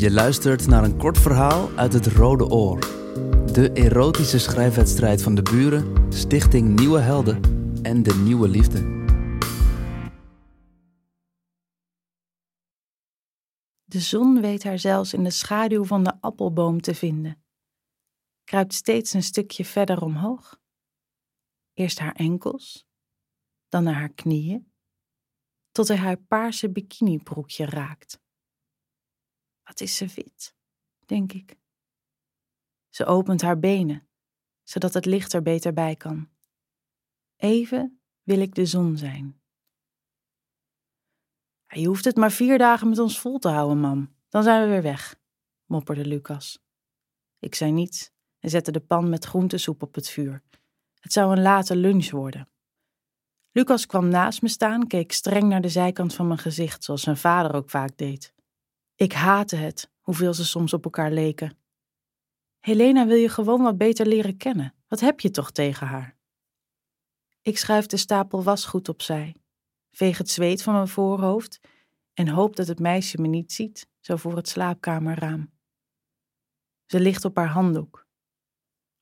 Je luistert naar een kort verhaal uit het Rode Oor. De erotische schrijfwedstrijd van de buren, Stichting Nieuwe Helden en de Nieuwe Liefde. De zon weet haar zelfs in de schaduw van de appelboom te vinden. Kruipt steeds een stukje verder omhoog. Eerst haar enkels, dan naar haar knieën, tot hij haar paarse bikinibroekje raakt. Wat is ze wit, denk ik. Ze opent haar benen, zodat het licht er beter bij kan. Even wil ik de zon zijn. Je hoeft het maar vier dagen met ons vol te houden, mam. Dan zijn we weer weg, mopperde Lucas. Ik zei niets en zette de pan met groentesoep op het vuur. Het zou een late lunch worden. Lucas kwam naast me staan, keek streng naar de zijkant van mijn gezicht, zoals zijn vader ook vaak deed. Ik haatte het, hoeveel ze soms op elkaar leken. Helena wil je gewoon wat beter leren kennen. Wat heb je toch tegen haar? Ik schuif de stapel wasgoed opzij, veeg het zweet van mijn voorhoofd en hoop dat het meisje me niet ziet, zo voor het slaapkamerraam. Ze ligt op haar handdoek.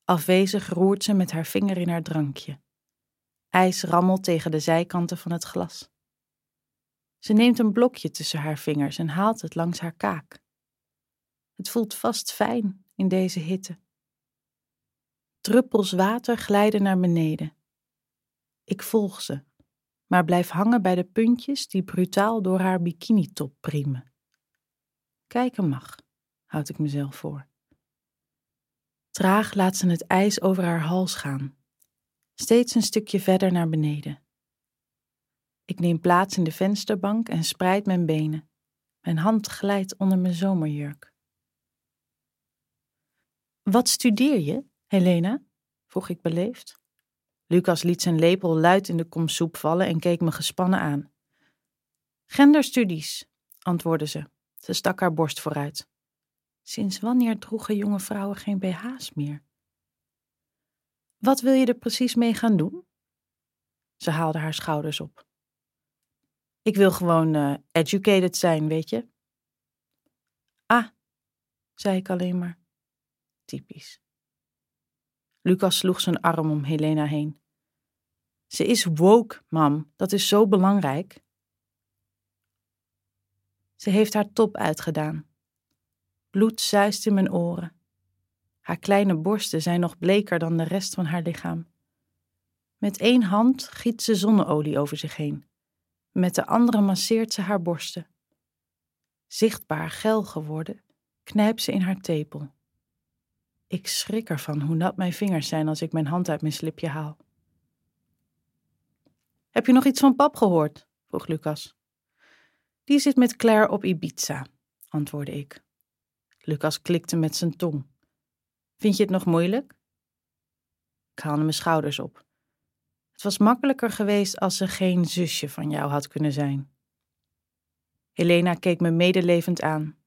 Afwezig roert ze met haar vinger in haar drankje. IJs rammelt tegen de zijkanten van het glas. Ze neemt een blokje tussen haar vingers en haalt het langs haar kaak. Het voelt vast fijn in deze hitte. Druppels water glijden naar beneden. Ik volg ze, maar blijf hangen bij de puntjes die brutaal door haar bikinitop priemen. Kijken mag, houd ik mezelf voor. Traag laat ze het ijs over haar hals gaan, steeds een stukje verder naar beneden. Ik neem plaats in de vensterbank en spreid mijn benen. Mijn hand glijdt onder mijn zomerjurk. Wat studeer je, Helena? vroeg ik beleefd. Lucas liet zijn lepel luid in de kom soep vallen en keek me gespannen aan. Genderstudies, antwoordde ze. Ze stak haar borst vooruit. Sinds wanneer droegen jonge vrouwen geen BH's meer? Wat wil je er precies mee gaan doen? Ze haalde haar schouders op. Ik wil gewoon uh, educated zijn, weet je? Ah, zei ik alleen maar. Typisch. Lucas sloeg zijn arm om Helena heen. Ze is woke, mam. Dat is zo belangrijk. Ze heeft haar top uitgedaan. Bloed zuist in mijn oren. Haar kleine borsten zijn nog bleker dan de rest van haar lichaam. Met één hand giet ze zonneolie over zich heen. Met de andere masseert ze haar borsten. Zichtbaar geil geworden, knijpt ze in haar tepel. Ik schrik ervan hoe nat mijn vingers zijn als ik mijn hand uit mijn slipje haal. Heb je nog iets van pap gehoord? vroeg Lucas. Die zit met Claire op Ibiza, antwoordde ik. Lucas klikte met zijn tong. Vind je het nog moeilijk? Ik haalde mijn schouders op. Het was makkelijker geweest als ze geen zusje van jou had kunnen zijn. Helena keek me medelevend aan.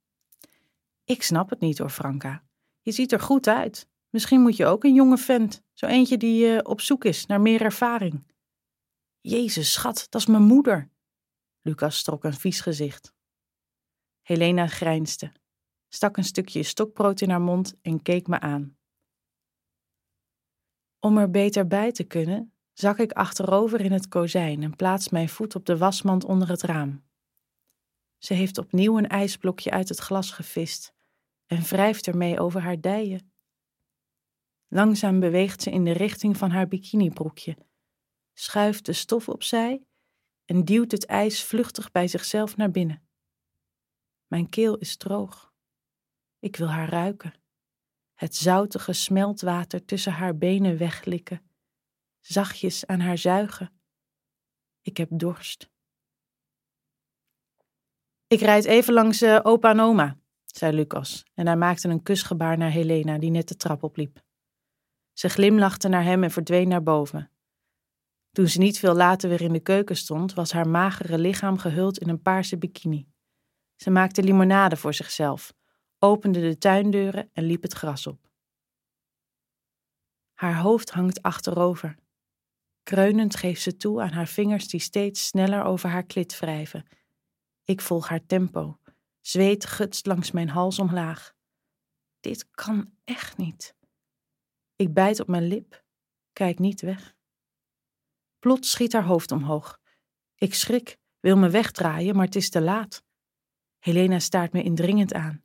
Ik snap het niet hoor, Franka. Je ziet er goed uit. Misschien moet je ook een jonge vent, zo eentje die uh, op zoek is naar meer ervaring. Jezus, schat, dat is mijn moeder. Lucas trok een vies gezicht. Helena grijnsde, stak een stukje stokbrood in haar mond en keek me aan. Om er beter bij te kunnen, zak ik achterover in het kozijn en plaats mijn voet op de wasmand onder het raam. Ze heeft opnieuw een ijsblokje uit het glas gevist en wrijft ermee over haar dijen. Langzaam beweegt ze in de richting van haar bikinibroekje, schuift de stof opzij en duwt het ijs vluchtig bij zichzelf naar binnen. Mijn keel is droog. Ik wil haar ruiken. Het zoutige smeltwater tussen haar benen weglikken zachtjes aan haar zuigen. Ik heb dorst. Ik rijd even langs uh, opa en oma, zei Lucas, en hij maakte een kusgebaar naar Helena, die net de trap opliep. Ze glimlachte naar hem en verdween naar boven. Toen ze niet veel later weer in de keuken stond, was haar magere lichaam gehuld in een paarse bikini. Ze maakte limonade voor zichzelf, opende de tuindeuren en liep het gras op. Haar hoofd hangt achterover. Kreunend geeft ze toe aan haar vingers die steeds sneller over haar klit wrijven. Ik volg haar tempo, Zweet gutst langs mijn hals omlaag. Dit kan echt niet. Ik bijt op mijn lip, kijk niet weg. Plots schiet haar hoofd omhoog. Ik schrik, wil me wegdraaien, maar het is te laat. Helena staart me indringend aan.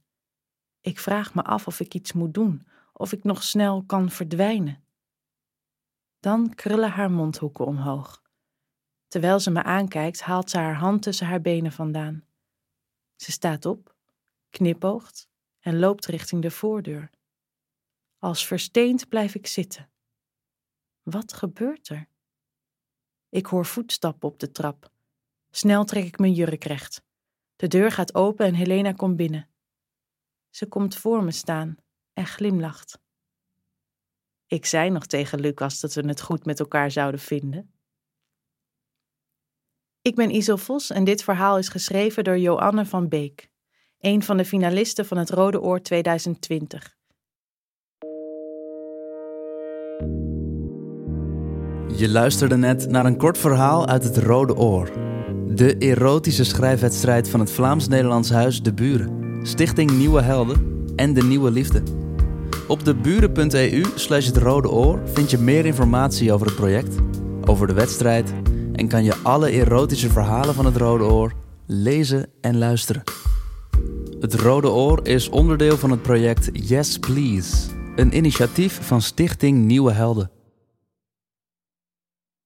Ik vraag me af of ik iets moet doen, of ik nog snel kan verdwijnen. Dan krullen haar mondhoeken omhoog. Terwijl ze me aankijkt, haalt ze haar hand tussen haar benen vandaan. Ze staat op, knipoogt en loopt richting de voordeur. Als versteend blijf ik zitten. Wat gebeurt er? Ik hoor voetstappen op de trap. Snel trek ik mijn jurk recht. De deur gaat open en Helena komt binnen. Ze komt voor me staan en glimlacht. Ik zei nog tegen Lucas dat we het goed met elkaar zouden vinden. Ik ben Isel Vos en dit verhaal is geschreven door Joanne van Beek, een van de finalisten van het Rode Oor 2020. Je luisterde net naar een kort verhaal uit het Rode Oor. De erotische schrijfwedstrijd van het Vlaams-Nederlands Huis De Buren, Stichting Nieuwe Helden en De Nieuwe Liefde. Op deburen.eu slash het Rode Oor vind je meer informatie over het project, over de wedstrijd en kan je alle erotische verhalen van het Rode Oor lezen en luisteren. Het Rode Oor is onderdeel van het project Yes Please, een initiatief van Stichting Nieuwe Helden.